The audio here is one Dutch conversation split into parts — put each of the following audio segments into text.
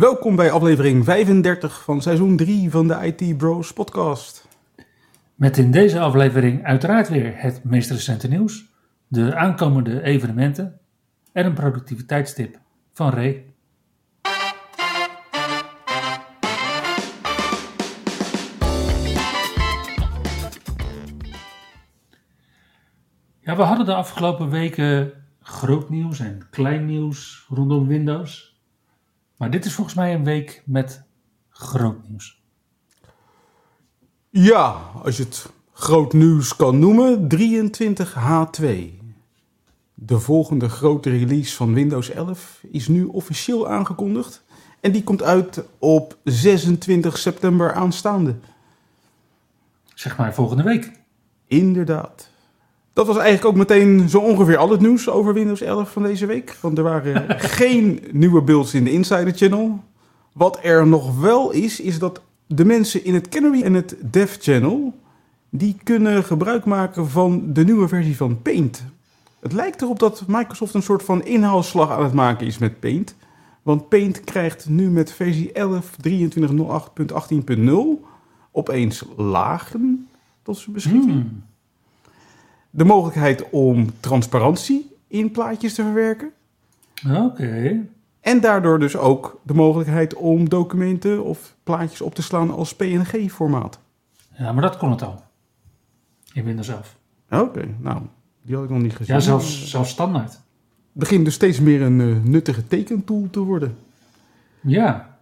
Welkom bij aflevering 35 van seizoen 3 van de IT Bros podcast. Met in deze aflevering uiteraard weer het meest recente nieuws, de aankomende evenementen en een productiviteitstip van Ray. Ja, we hadden de afgelopen weken groot nieuws en klein nieuws rondom Windows. Maar dit is volgens mij een week met groot nieuws. Ja, als je het groot nieuws kan noemen, 23H2. De volgende grote release van Windows 11 is nu officieel aangekondigd. En die komt uit op 26 september aanstaande. Zeg maar volgende week. Inderdaad. Dat was eigenlijk ook meteen zo ongeveer al het nieuws over Windows 11 van deze week. Want er waren geen nieuwe builds in de Insider Channel. Wat er nog wel is, is dat de mensen in het Canary en het Dev Channel... die kunnen gebruik maken van de nieuwe versie van Paint. Het lijkt erop dat Microsoft een soort van inhaalslag aan het maken is met Paint. Want Paint krijgt nu met versie 11.23.08.18.0 opeens lagen tot zijn beschikking. Hmm. De mogelijkheid om transparantie in plaatjes te verwerken. Oké. En daardoor dus ook de mogelijkheid om documenten of plaatjes op te slaan als PNG-formaat. Ja, maar dat kon het al. In Windows 11. Oké, nou, die had ik nog niet gezien. Ja, zelfs, zelfs standaard. Het begint dus steeds meer een eh, nuttige tekentool te worden. Ja.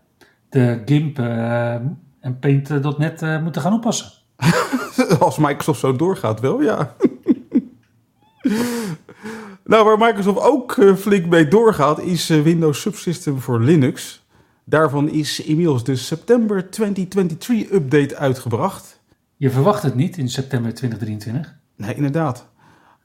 De GIMP eh, en Paint.net eh, moeten gaan oppassen. Als Microsoft zo doorgaat, wel ja. nou, waar Microsoft ook eh, flink mee doorgaat, is eh, Windows Subsystem voor Linux. Daarvan is inmiddels de September 2023 update uitgebracht. Je verwacht het niet in september 2023. Nee, inderdaad.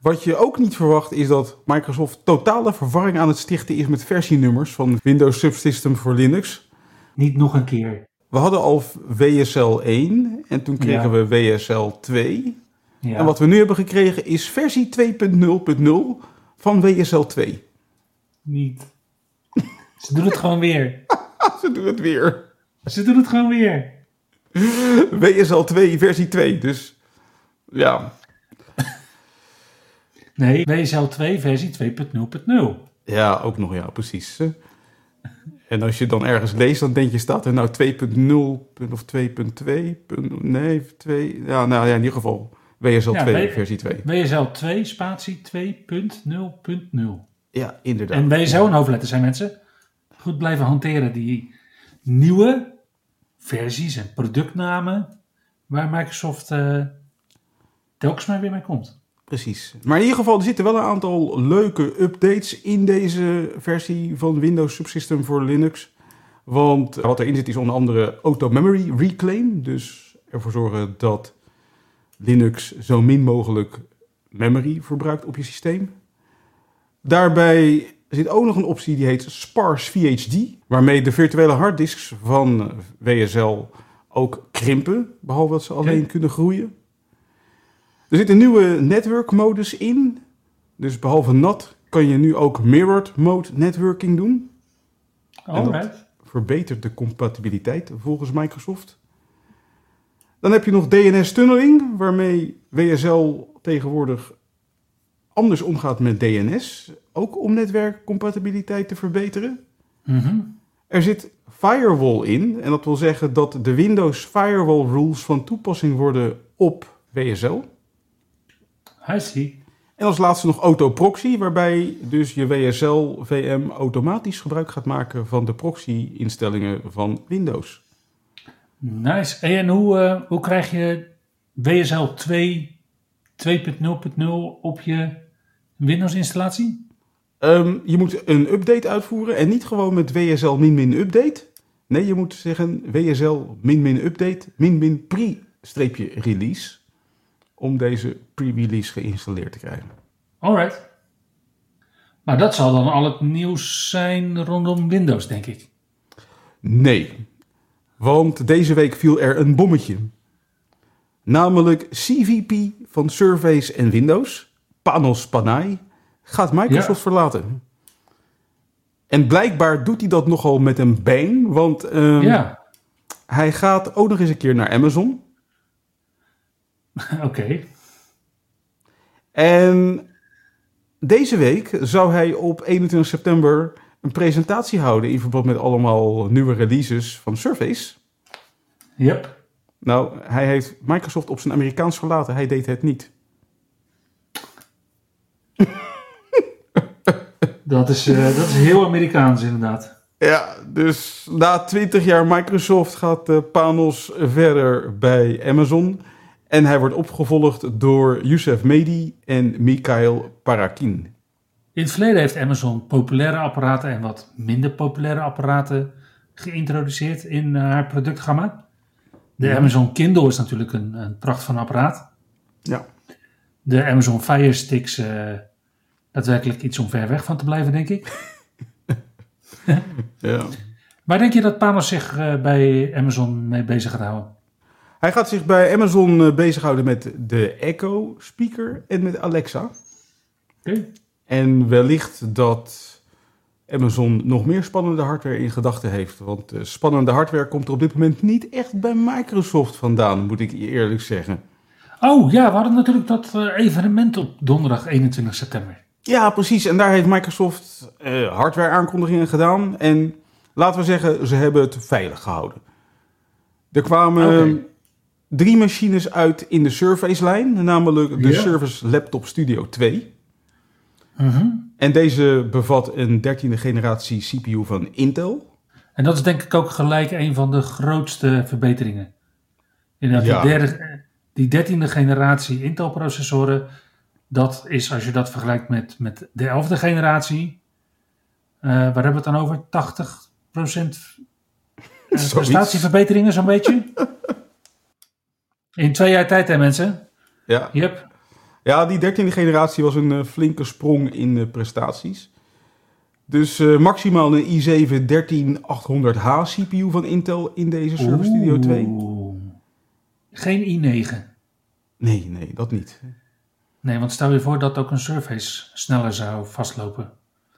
Wat je ook niet verwacht is dat Microsoft totale verwarring aan het stichten is met versienummers van Windows Subsystem voor Linux. Niet nog een keer. We hadden al WSL 1 en toen kregen Ja. we WSL 2. Ja. En wat we nu hebben gekregen is versie 2.0.0 van WSL 2. Niet. Ze doen het gewoon weer. Ze doen het weer. Ze doen het gewoon weer. WSL 2 versie 2. Dus ja. Nee, WSL 2 versie 2.0.0. Ja, ook nog ja, precies. En als je dan ergens leest, dan denk je, staat er nou 2.0 of 2.2? Nee, 2. Ja, nou ja, in ieder geval WSL Ja, 2 W- versie 2. WSL 2 spatie 2.0.0. Ja, inderdaad. En WSL een hoofdletter zijn mensen. Goed blijven hanteren die nieuwe versies en productnamen waar Microsoft eh, telkens maar weer mee komt. Precies. Maar in ieder geval, er zitten wel een aantal leuke updates in deze versie van Windows Subsystem voor Linux. Want wat erin zit is onder andere Auto Memory Reclaim. Dus ervoor zorgen dat Linux zo min mogelijk memory verbruikt op je systeem. Daarbij zit ook nog een optie die heet Sparse VHD. Waarmee de virtuele harddisks van WSL ook krimpen. Behalve dat ze alleen kunnen groeien. Er zit een nieuwe netwerkmodus in. Dus behalve NAT kan je nu ook mirrored mode networking doen. Alright. Verbetert de compatibiliteit volgens Microsoft. Dan heb je nog DNS tunneling, waarmee WSL tegenwoordig anders omgaat met DNS. Ook om netwerkcompatibiliteit te verbeteren. Mhm. Er zit firewall in. En dat wil zeggen dat de Windows firewall rules van toepassing worden op WSL. I see. En als laatste nog autoproxy, waarbij dus je WSL VM automatisch gebruik gaat maken van de proxy-instellingen van Windows. Nice. Hey, en hoe, eh, hoe krijg je WSL 2 2.0.0 op je Windows-installatie? Ehm, je moet een update uitvoeren en niet gewoon met WSL min min update. Nee, je moet zeggen WSL min min update min min pre-release. Om deze pre-release geïnstalleerd te krijgen. Alright. Maar dat zal dan al het nieuws zijn rondom Windows, denk ik. Nee, want deze week viel er een bommetje. Namelijk CVP van Surface en Windows, Panos Panay, gaat Microsoft Ja. verlaten. En blijkbaar doet hij dat nogal met een bang, want ehm, ja, hij gaat ook nog eens een keer naar Amazon. oké. En deze week zou hij op 21 september een presentatie houden in verband met allemaal nieuwe releases van Surface. Yep. Nou, hij heeft Microsoft op zijn Amerikaans verlaten. Hij deed het niet. Dat is, eh, dat is heel Amerikaans inderdaad. Ja, dus na 20 jaar Microsoft gaat eh, Panos verder bij Amazon. En hij wordt opgevolgd door Youssef Mehdi en Mikhail Parakin. In het verleden heeft Amazon populaire apparaten en wat minder populaire apparaten geïntroduceerd in eh, haar productgamma. De Ja. Amazon Kindle is natuurlijk een, een pracht van apparaat. Ja. De Amazon Fire Sticks, eh, daadwerkelijk iets om ver weg van te blijven, denk ik. ja. Waar denk je dat Panos zich eh, bij Amazon mee bezig gaat houden? Hij gaat zich bij Amazon bezighouden met de Echo speaker en met Alexa. Oké. En wellicht dat Amazon nog meer spannende hardware in gedachten heeft. Want eh, spannende hardware komt er op dit moment niet echt bij Microsoft vandaan, moet ik je eerlijk zeggen. Oh ja, we hadden natuurlijk dat eh, evenement op donderdag 21 september. Ja, precies. En daar heeft Microsoft eh, hardware aankondigingen gedaan. En laten we zeggen, ze hebben het veilig gehouden. Er kwamen drie machines uit in de Surface-lijn, namelijk de. Surface Laptop Studio 2. Mhm. En deze bevat een 13e generatie CPU van Intel. En dat is denk ik ook gelijk een van de grootste verbeteringen. Inderdaad, Ja. die, derde, die dertiende generatie Intel-processoren, dat is als je dat vergelijkt met, met de elfde generatie, eh, waar hebben we het dan over? 80% eh, prestatieverbeteringen zo'n beetje? In twee jaar tijd hè mensen? Ja, Yep. Ja die 13e generatie was een eh, flinke sprong in prestaties. Dus eh, maximaal een i7-13800H CPU van Intel in deze Surface Studio 2. Oeh. Geen i9. Nee, nee, dat niet. Nee, want stel je voor dat ook een Surface sneller zou vastlopen.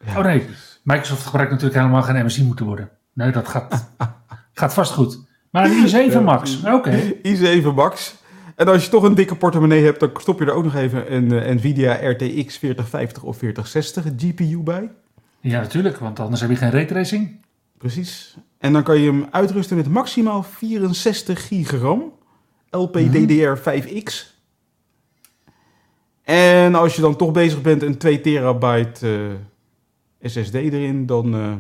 Ja, Oh nee, precies. Microsoft gebruikt natuurlijk helemaal geen MSI moeten worden. Nee, dat gaat, gaat vast goed. Maar een i7 Max, oké. i7 Max. En als je toch een dikke portemonnee hebt, dan stop je er ook nog even een eh, Nvidia RTX 4050 of 4060 GPU bij. Ja, natuurlijk, want anders heb je geen raytracing. Precies. En dan kan je hem uitrusten met maximaal 64 gigram LPDDR5X. En als je dan toch bezig bent een 2 terabyte eh, SSD erin, dan eh,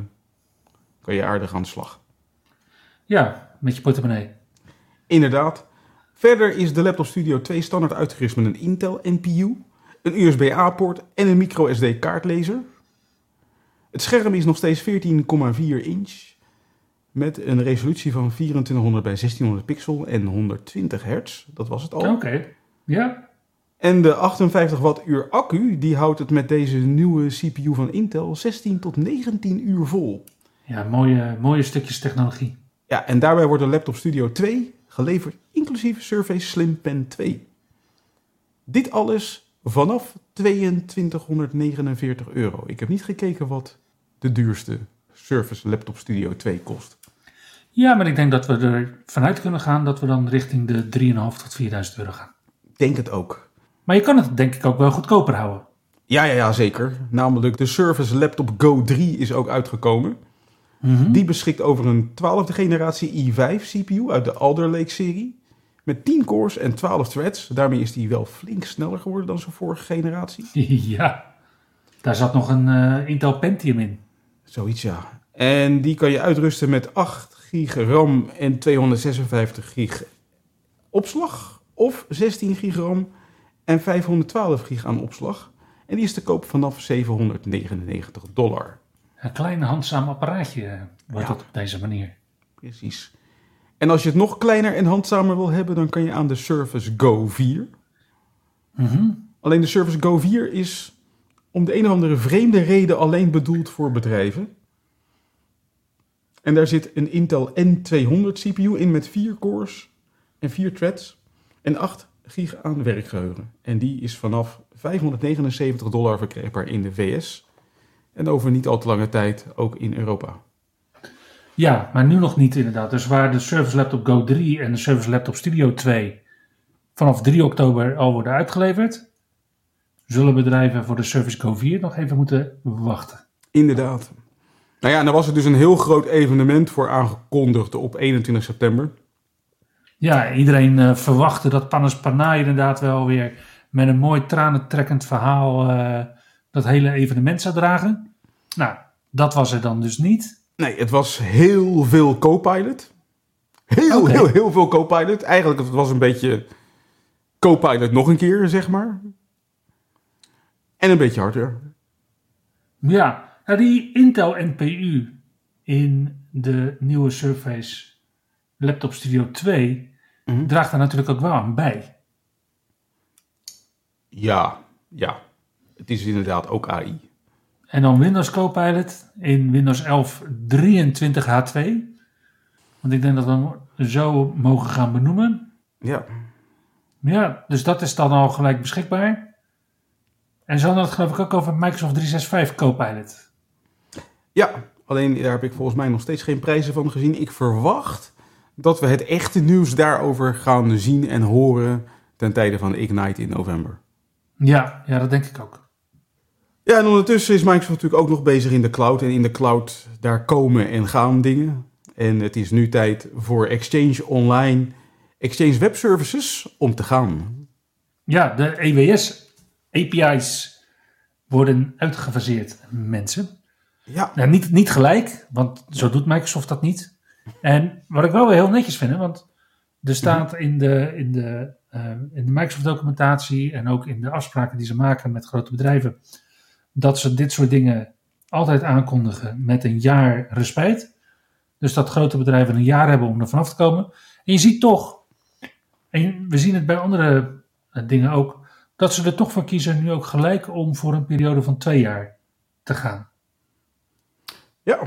kan je aardig aan de slag. Ja, met je portemonnee. Inderdaad. Verder is de Laptop Studio 2 standaard uitgerust met een Intel NPU, een USB-A-poort en een micro-SD kaartlezer. Het scherm is nog steeds 14,4 inch met een resolutie van 2400 bij 1600 pixel en 120 hertz. Dat was het al. Oké, ja. En de 58 wattuur accu, die houdt het met deze nieuwe CPU van Intel 16 tot 19 uur vol. Ja, mooie, mooie stukjes technologie. Ja, en daarbij wordt de Laptop Studio 2 geleverd inclusief Surface Slim Pen 2. Dit alles vanaf 2249 euro. Ik heb niet gekeken wat de duurste Surface Laptop Studio 2 kost. Ja, maar ik denk dat we er vanuit kunnen gaan dat we dan richting de 3.500 tot 4.000 euro gaan. Denk het ook. Maar je kan het denk ik ook wel goedkoper houden. Ja, ja, ja, zeker. Namelijk de Surface Laptop Go 3 is ook uitgekomen. Mhm. Die beschikt over een 12e generatie i5 CPU uit de Alder Lake serie. Met 10 cores en 12 threads. Daarmee is die wel flink sneller geworden dan zijn vorige generatie. Ja, daar zat nog een eh, Intel Pentium in. Zoiets, ja. En die kan je uitrusten met 8 gig RAM en 256 gig opslag. Of 16 gig RAM en 512 gig aan opslag. En die is te koop vanaf 799 dollar. Een klein handzaam apparaatje eh, wordt Ja. op deze manier. Precies. En als je het nog kleiner en handzamer wil hebben, dan kan je aan de Surface Go 4. Mhm. Alleen de Surface Go 4 is om de een of andere vreemde reden alleen bedoeld voor bedrijven. En daar zit een Intel N200 CPU in met 4 cores en 4 threads en 8 gig aan werkgeheugen. En die is vanaf 579 dollar verkrijgbaar in de VS. En over niet al te lange tijd ook in Europa. Ja, maar nu nog niet inderdaad. Dus waar de Surface Laptop Go 3 en de Surface Laptop Studio 2 vanaf 3 oktober al worden uitgeleverd, zullen bedrijven voor de Surface Go 4 nog even moeten wachten. Inderdaad. Nou ja, en daar was er dus een heel groot evenement voor aangekondigd op 21 september. Ja, iedereen eh, verwachtte dat Panos Panay inderdaad wel weer met een mooi tranentrekkend verhaal eh, dat hele evenement zou dragen. Nou, dat was er dan dus niet. Nee, het was heel veel Copilot. Heel, heel, heel veel Copilot. Eigenlijk het was een beetje Copilot nog een keer, zeg maar. En een beetje hardware. Ja, nou die Intel NPU in de nieuwe Surface Laptop Studio 2 Mhm. draagt daar natuurlijk ook wel aan bij. Ja, ja. Het is inderdaad ook AI. En dan Windows Copilot in Windows 11 23H2. Want ik denk dat we hem zo mogen gaan benoemen. Ja. Ja, dus dat is dan al gelijk beschikbaar. En zo we het geloof ik ook over Microsoft 365 Copilot. Ja, alleen daar heb ik volgens mij nog steeds geen prijzen van gezien. Ik verwacht dat we het echte nieuws daarover gaan zien en horen ten tijde van Ignite in november. Ja, ja, dat denk ik ook. Ja, en ondertussen is Microsoft natuurlijk ook nog bezig in de cloud. En in de cloud, daar komen en gaan dingen. En het is nu tijd voor Exchange Online, Exchange Web Services om te gaan. Ja, de EWS API's worden uitgefaseerd, mensen. Ja, Nou, niet, niet gelijk, want zo doet Microsoft dat niet. En wat ik wel weer heel netjes vind, hè, want er staat in de, in, de, eh, in de Microsoft-documentatie en ook in de afspraken die ze maken met grote bedrijven, dat ze dit soort dingen altijd aankondigen met een jaar respijt. Dus dat grote bedrijven een jaar hebben om er vanaf te komen. En je ziet toch, en we zien het bij andere eh, dingen ook, dat ze er toch voor kiezen nu ook gelijk om voor een periode van twee jaar te gaan. ja.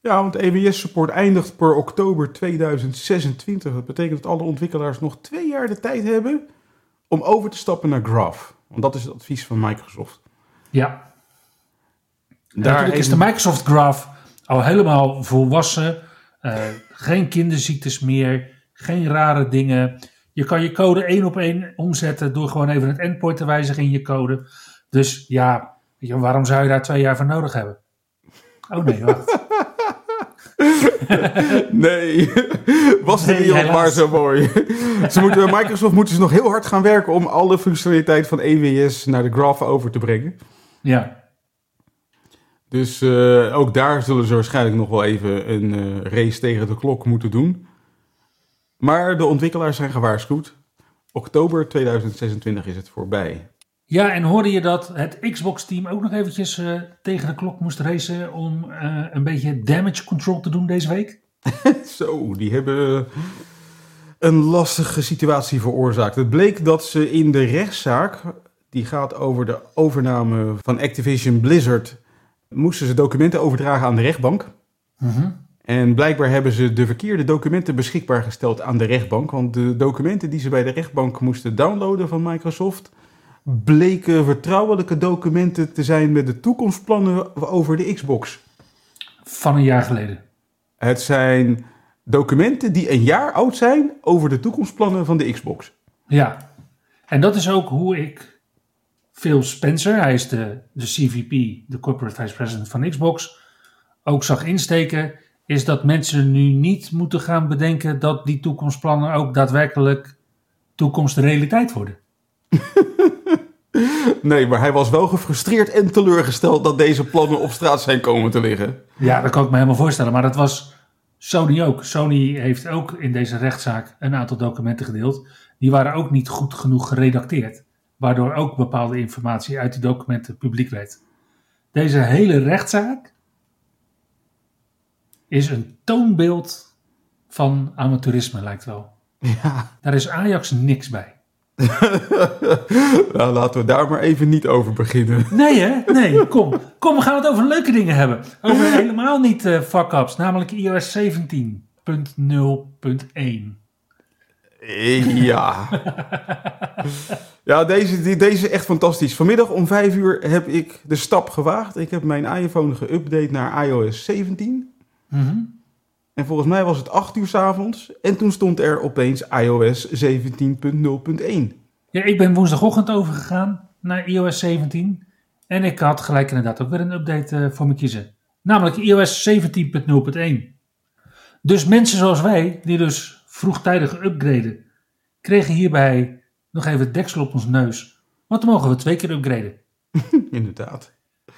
Ja, want EWS support eindigt per oktober 2026. Dat betekent dat alle ontwikkelaars nog twee jaar de tijd hebben om over te stappen naar Graph. Want dat is het advies van Microsoft. Ja, Daar Natuurlijk is de Microsoft Graph al helemaal volwassen. Eh, geen kinderziektes meer. Geen rare dingen. Je kan je code één op één omzetten door gewoon even het endpoint te wijzigen in je code. Dus ja, waarom zou je daar twee jaar voor nodig hebben? Oh nee, wacht. Nee, was de Nee, wereld helaas. maar zo mooi. ze moeten, Microsoft moeten ze nog heel hard gaan werken om alle functionaliteit van EWS naar de Graph over te brengen. Ja, Dus eh, ook daar zullen ze waarschijnlijk nog wel even een eh, race tegen de klok moeten doen. Maar de ontwikkelaars zijn gewaarschuwd. Oktober 2026 is het voorbij. ja, en hoorde je dat het Xbox-team ook nog eventjes eh, tegen de klok moest racen om een beetje damage control te doen deze week? Zo, die hebben een lastige situatie veroorzaakt. Het bleek dat ze in de rechtszaak, die gaat over de overname van Activision Blizzard, moesten ze documenten overdragen aan de rechtbank. Mhm. En blijkbaar hebben ze de verkeerde documenten beschikbaar gesteld aan de rechtbank. Want de documenten die ze bij de rechtbank moesten downloaden van Microsoft bleken vertrouwelijke documenten te zijn met de toekomstplannen over de Xbox. Van een jaar geleden. Het zijn documenten die een jaar oud zijn over de toekomstplannen van de Xbox. Ja, en dat is ook hoe ik Phil Spencer, hij is de, de CVP, de Corporate Vice President van Xbox, ook zag insteken, is dat mensen nu niet moeten gaan bedenken dat die toekomstplannen ook daadwerkelijk toekomstrealiteit worden. Nee, maar hij was wel gefrustreerd en teleurgesteld dat deze plannen op straat zijn komen te liggen. Ja, dat kan ik me helemaal voorstellen, maar dat was Sony ook. Sony heeft ook in deze rechtszaak een aantal documenten gedeeld. Die waren ook niet goed genoeg geredacteerd, waardoor ook bepaalde informatie uit die documenten publiek werd. Deze hele rechtszaak is een toonbeeld van amateurisme, lijkt wel. Ja, Daar is Ajax niks bij. nou, laten we daar maar even niet over beginnen. Nee hè? Nee, kom. Kom, we gaan het over leuke dingen hebben. Over helemaal niet eh fuck-ups, namelijk iOS 17.0.1. Ja. Ja, deze, die- deze is echt fantastisch. Vanmiddag om 5 uur heb ik de stap gewaagd. Ik heb mijn iPhone geüpdate naar iOS 17. Mhm. En volgens mij was het 8 uur 's avonds. En toen stond er opeens iOS 17.0.1. Ja, ik ben woensdagochtend overgegaan naar iOS 17. En ik had gelijk inderdaad ook weer een update eh, voor me kiezen. Namelijk iOS 17.0.1. Dus mensen zoals wij, die dus vroegtijdig upgraden, kregen hierbij nog even het deksel op ons neus. Want dan mogen we twee keer upgraden. Inderdaad.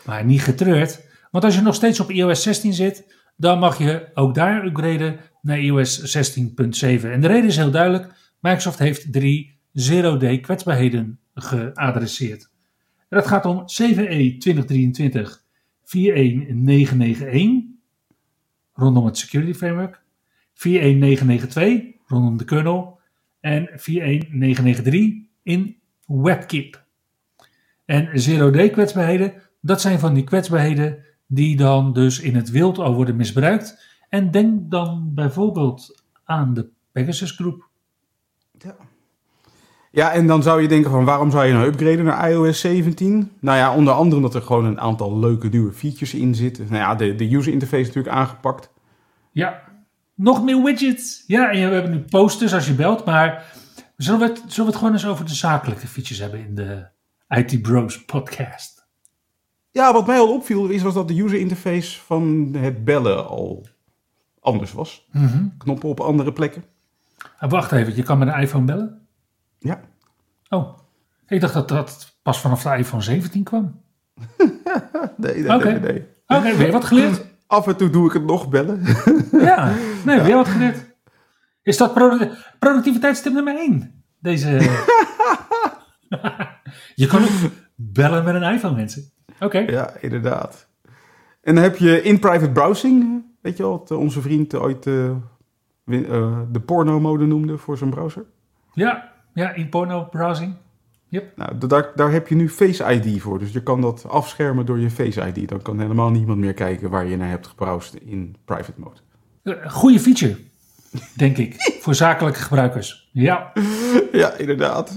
Maar niet getreurd, want als je nog steeds op iOS 16 zit, dan mag je ook daar upgraden naar iOS 16.7. En de reden is heel duidelijk, Microsoft heeft drie zero-day kwetsbaarheden geadresseerd. En dat gaat om CVE 2023 41991 rondom het Security Framework, 41992 rondom de kernel en 41993 in WebKit. En zero-day kwetsbaarheden, dat zijn van die kwetsbaarheden die dan dus in het wild al worden misbruikt. En denk dan bijvoorbeeld aan de Pegasus Groep. Ja, en dan zou je denken van waarom zou je nou upgraden naar iOS 17? Nou ja, onder andere omdat er gewoon een aantal leuke nieuwe features in zitten. Nou ja, de, de user interface natuurlijk aangepakt. Ja, nog meer widgets. Ja, en we hebben nu posters als je belt, maar zullen we, het, zullen we het gewoon eens over de zakelijke features hebben in de IT Bros podcast? Ja, wat mij al opviel is was dat de user interface van het bellen al anders was. Mhm. Knoppen op andere plekken. Ah, wacht even, je kan met een iPhone bellen? Ja, Oh, ik dacht dat dat pas vanaf de iPhone 17 kwam. nee, nee, nee, nee. Oké, weer wat geleerd? Af en toe doe ik het nog bellen. Ja, nee, weer wat geleerd. Is dat produ- productiviteitstip nummer 1? Deze. je kan ook bellen met een iPhone, mensen. Oké. Ja, inderdaad. En dan heb je in-private browsing. Weet je wat eh, onze vriend ooit eh, eh, de porno-mode noemde voor zijn browser. Ja, ja, in porno browsing. Nou, daar, daar heb je nu Face ID voor. Dus je kan dat afschermen door je Face ID. Dan kan helemaal niemand meer kijken waar je naar hebt gebrowsd in private mode. Eh, Goeie feature, denk ik, voor zakelijke gebruikers. Ja. Ja, inderdaad.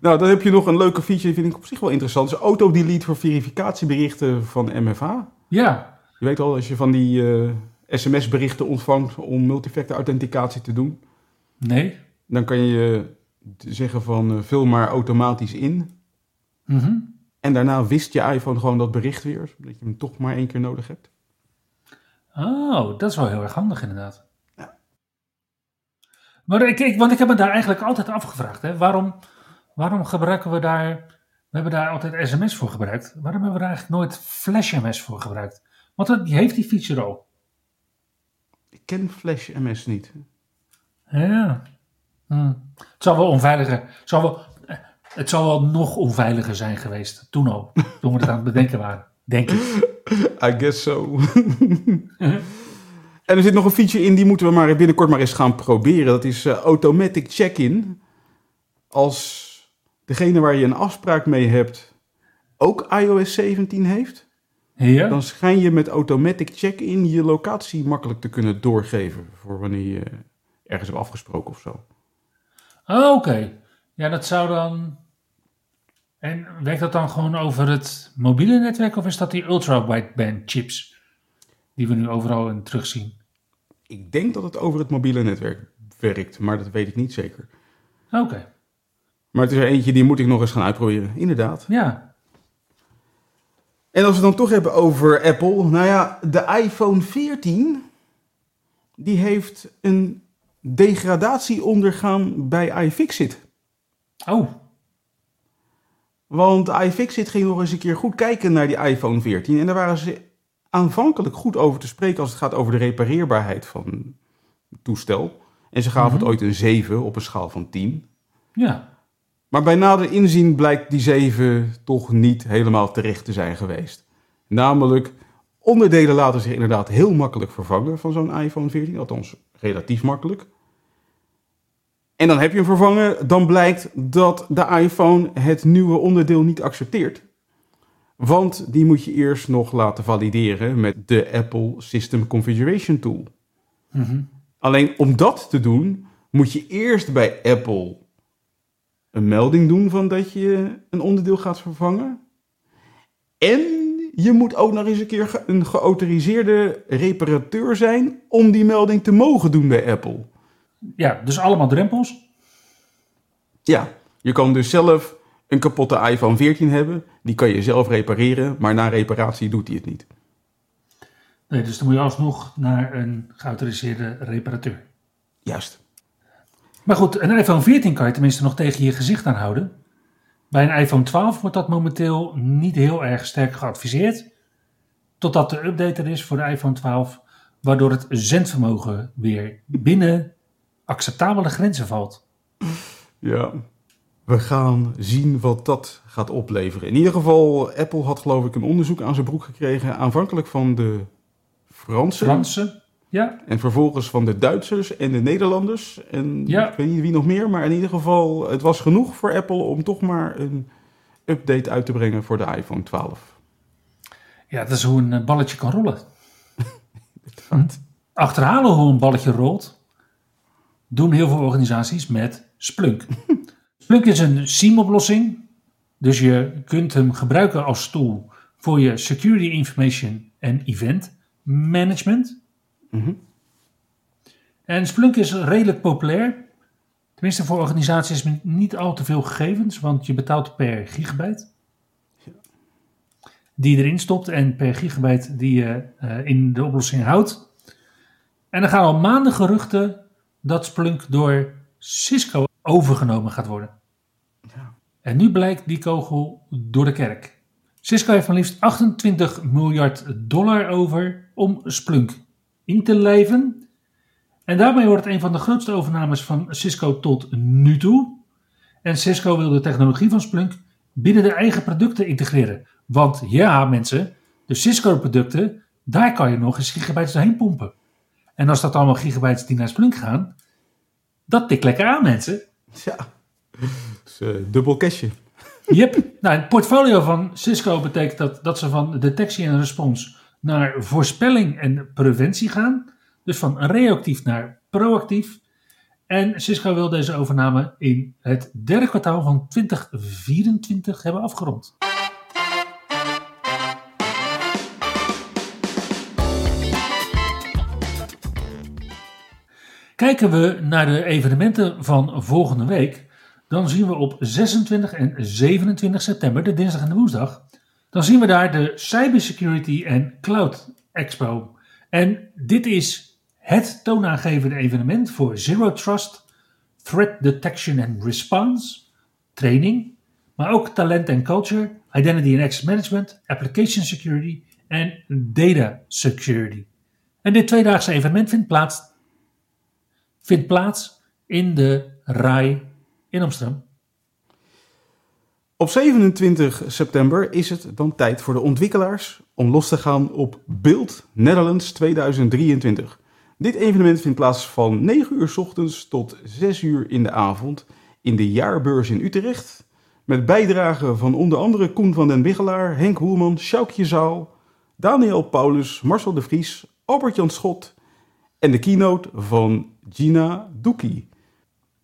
Nou, dan heb je nog een leuke feature, die vind ik op zich wel interessant. Dat is auto-delete voor verificatieberichten van MFA. Ja. Je weet al, als je van die eh, sms-berichten ontvangt om multifactor authenticatie te doen, Nee. dan kan je zeggen van eh, vul maar automatisch in. Mhm. En daarna wist je iPhone gewoon dat bericht weer, zodat je hem toch maar één keer nodig hebt. Oh, dat is wel heel erg handig inderdaad. Ja. Maar ik, ik, want ik heb me daar eigenlijk altijd afgevraagd. Hè, waarom, waarom gebruiken we daar... We hebben daar altijd sms voor gebruikt. Waarom hebben we daar eigenlijk nooit flash-ms voor gebruikt? Want dat, heeft die feature al. Ik ken Flash MS niet. Ja. Hm. Het zal wel onveiliger... Het zal wel, het zal wel nog onveiliger zijn geweest. Toen al. Toen we het aan het bedenken waren. Denk ik. I guess so. en er zit nog een feature in, die moeten we maar binnenkort maar eens gaan proberen. Dat is eh, automatic check-in. Als degene waar je een afspraak mee hebt ook iOS 17 heeft, Ja? dan schijn je met automatic check-in je locatie makkelijk te kunnen doorgeven voor wanneer je ergens hebt afgesproken of zo. Oh, oké. Ja, dat zou dan. En werkt dat dan gewoon over het mobiele netwerk of is dat die ultra-wideband chips die we nu overal in terugzien? Ik denk dat het over het mobiele netwerk werkt, maar dat weet ik niet zeker. Oké, Maar het is er eentje die moet ik nog eens gaan uitproberen, inderdaad. ja. En als we het dan toch hebben over Apple. Nou ja, de iPhone 14. Die heeft een degradatie ondergaan bij iFixit. Oh, Want iFixit ging nog eens een keer goed kijken naar die iPhone 14. En daar waren ze aanvankelijk goed over te spreken als het gaat over de repareerbaarheid van het toestel. En ze gaven Mhm. het ooit een 7 op een schaal van 10. ja. Maar bij nader inzien blijkt die 7 toch niet helemaal terecht te zijn geweest. Namelijk onderdelen laten zich inderdaad heel makkelijk vervangen van zo'n iPhone 14, althans relatief makkelijk. En dan heb je hem vervangen, dan blijkt dat de iPhone het nieuwe onderdeel niet accepteert. Want die moet je eerst nog laten valideren met de Apple System Configuration Tool. Mhm. Alleen om dat te doen, moet je eerst bij Apple een melding doen van dat je een onderdeel gaat vervangen. En je moet ook nog eens een keer een geautoriseerde reparateur zijn om die melding te mogen doen bij Apple. Ja, dus allemaal drempels. Ja, je kan dus zelf een kapotte iPhone 14 hebben. Die kan je zelf repareren, maar na reparatie doet hij het niet. Nee, dus dan moet je alsnog naar een geautoriseerde reparateur. Juist. Maar goed, een iPhone 14 kan je tenminste nog tegen je gezicht aanhouden. Bij een iPhone 12 wordt dat momenteel niet heel erg sterk geadviseerd. Totdat de update er is voor de iPhone 12, waardoor het zendvermogen weer binnen acceptabele grenzen valt. Ja. We gaan zien wat dat gaat opleveren. In ieder geval, Apple had geloof ik een onderzoek aan zijn broek gekregen. Aanvankelijk van de Fransen. Fransen, ja, En vervolgens van de Duitsers en de Nederlanders. En Ja. ik weet niet wie nog meer. Maar in ieder geval, het was genoeg voor Apple om toch maar een update uit te brengen voor de iPhone 12. ja, dat is hoe een eh, balletje kan rollen. Achterhalen hoe een balletje rolt, doen heel veel organisaties met Splunk. Splunk is een SIEM-oplossing, dus je kunt hem gebruiken als tool voor je security information en event management. Mhm. En Splunk is redelijk populair, tenminste voor organisaties met niet al te veel gegevens, want je betaalt per gigabyte die je erin stopt en per gigabyte die je eh, in de oplossing houdt. En er gaan al maanden geruchten dat Splunk door Cisco overgenomen gaat worden. Ja. En nu blijkt die kogel door de kerk. Cisco heeft maar liefst 28 miljard dollar over om Splunk in te lijven. En daarmee wordt het een van de grootste overnames van Cisco tot nu toe. En Cisco wil de technologie van Splunk binnen de eigen producten integreren. Want ja, mensen, de Cisco-producten, daar kan je nog eens gigabytes doorheen pompen. En als dat allemaal gigabytes die naar Splunk gaan, dat tikt lekker aan, mensen. Ja. Dus, eh, dubbel cashje. Yep. Nou, het portfolio van Cisco betekent dat, dat ze van detectie en respons naar voorspelling en preventie gaan. Dus van reactief naar proactief. En Cisco wil deze overname in het derde kwartaal van 2024 hebben afgerond. Kijken we naar de evenementen van volgende week, dan zien we op 26 en 27 september, de dinsdag en de woensdag, dan zien we daar de Cybersecurity en Cloud Expo. En dit is het toonaangevende evenement voor Zero Trust, Threat Detection and Response, training, maar ook talent en culture, identity and access management, application security en data security. En dit tweedaagse evenement vindt plaats, vindt plaats in de RAI in Amsterdam. Op 27 september is het dan tijd voor de ontwikkelaars om los te gaan op Build Netherlands 2023. Dit evenement vindt plaats van 9 uur 's ochtends tot 6 uur in de avond in de jaarbeurs in Utrecht. Met bijdragen van onder andere Koen van den Wiggelaar, Henk Hoelman, Sjoukje Zaal, Daniel Paulus, Marcel de Vries, Albert-Jan Schot en de keynote van Gina Doekie.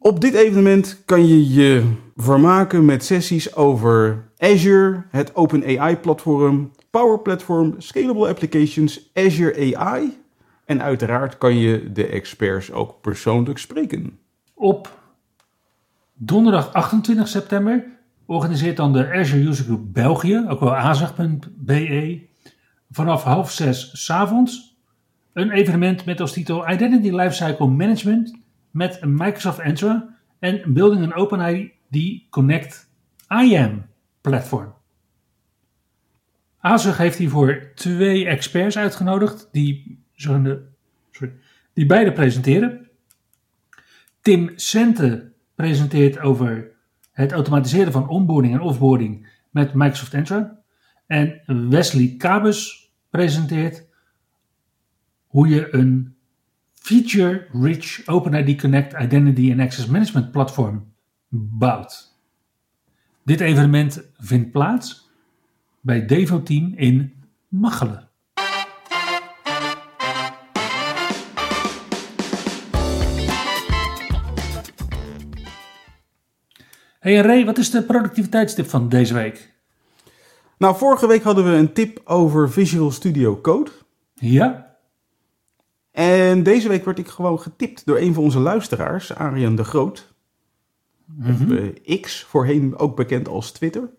Op dit evenement kan je je vermaken met sessies over Azure, het OpenAI-platform, Power Platform, Scalable Applications, Azure AI. En uiteraard kan je de experts ook persoonlijk spreken. Op donderdag 28 september organiseert dan de Azure User Group België, ook wel azag.be, vanaf half zes 's avonds een evenement met als titel Identity Lifecycle Management met Microsoft Entra en Building an OpenID Connect IAM platform. Azure heeft hiervoor twee experts uitgenodigd die, sorry, die beide presenteren. Tim Sente presenteert over het automatiseren van onboarding en offboarding met Microsoft Entra. En Wesley Kabus presenteert hoe je een feature-rich OpenID Connect Identity and Access Management platform bouwt. Dit evenement vindt plaats bij Devo Team in Machelen. Hey Ray, wat is de productiviteitstip van deze week? Nou, vorige week hadden we een tip over Visual Studio Code. Ja? En deze week werd ik gewoon getipt door een van onze luisteraars, Arjan de Groot. Eh, X, voorheen ook bekend als Twitter.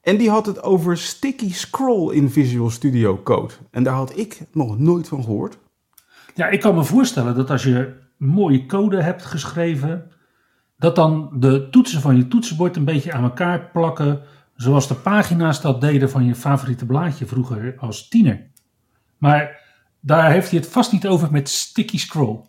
En die had het over sticky scroll in Visual Studio Code. En daar had ik nog nooit van gehoord. Ja, ik kan me voorstellen dat als je mooie code hebt geschreven, dat dan de toetsen van je toetsenbord een beetje aan elkaar plakken, zoals de pagina's dat deden van je favoriete blaadje vroeger als tiener. Maar daar heeft hij het vast niet over met sticky scroll.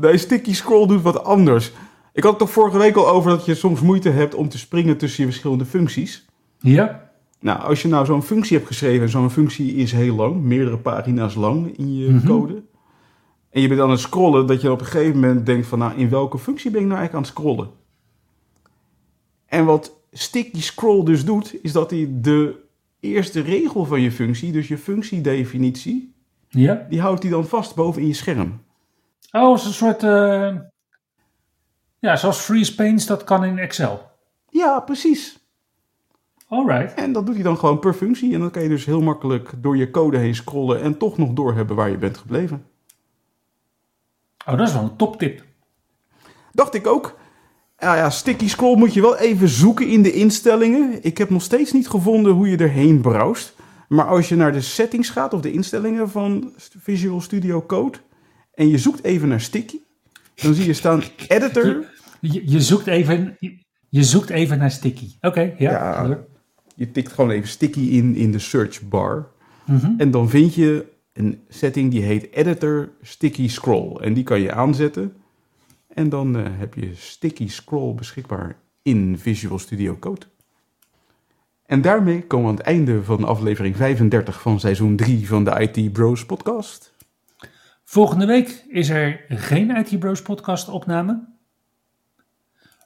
Nee, sticky scroll doet wat anders. Ik had het toch vorige week al over dat je soms moeite hebt om te springen tussen je verschillende functies. Ja? Nou, als je nou zo'n functie hebt geschreven, en zo'n functie is heel lang, meerdere pagina's lang in je Mhm. code. En je bent aan het scrollen, dat je op een gegeven moment denkt van, nou, in welke functie ben ik nou eigenlijk aan het scrollen? En wat sticky scroll dus doet, is dat hij de eerste regel van je functie, dus je functiedefinitie, Ja? die houdt hij dan vast boven in je scherm. Oh, is een soort, eh, ja, zoals freeze paints, dat kan in Excel. Ja, precies. Alright. En dat doet hij dan gewoon per functie. En dan kan je dus heel makkelijk door je code heen scrollen en toch nog doorhebben waar je bent gebleven. Oh, dat is wel een toptip. Dacht ik ook. Ja, ja, sticky scroll moet je wel even zoeken in de instellingen. Ik heb nog steeds niet gevonden hoe je erheen browst. Maar als je naar de settings gaat of de instellingen van Visual Studio Code en je zoekt even naar sticky, dan zie je staan editor. Je, je, zoekt, even, je, zoekt even naar sticky. Oké, ja. Je tikt gewoon even sticky in in de search bar. Mhm. En dan vind je een setting die heet editor sticky scroll. En die kan je aanzetten. En dan eh, heb je sticky scroll beschikbaar in Visual Studio Code. En daarmee komen we aan het einde van aflevering 35 van seizoen 3 van de IT Bros podcast. Volgende week is er geen IT Bros podcast opname.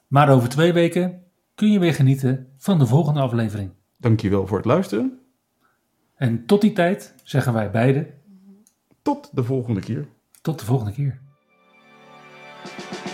Maar over twee weken kun je weer genieten van de volgende aflevering. Dankjewel voor het luisteren. En tot die tijd zeggen wij beiden Tot de volgende keer. tot de volgende keer.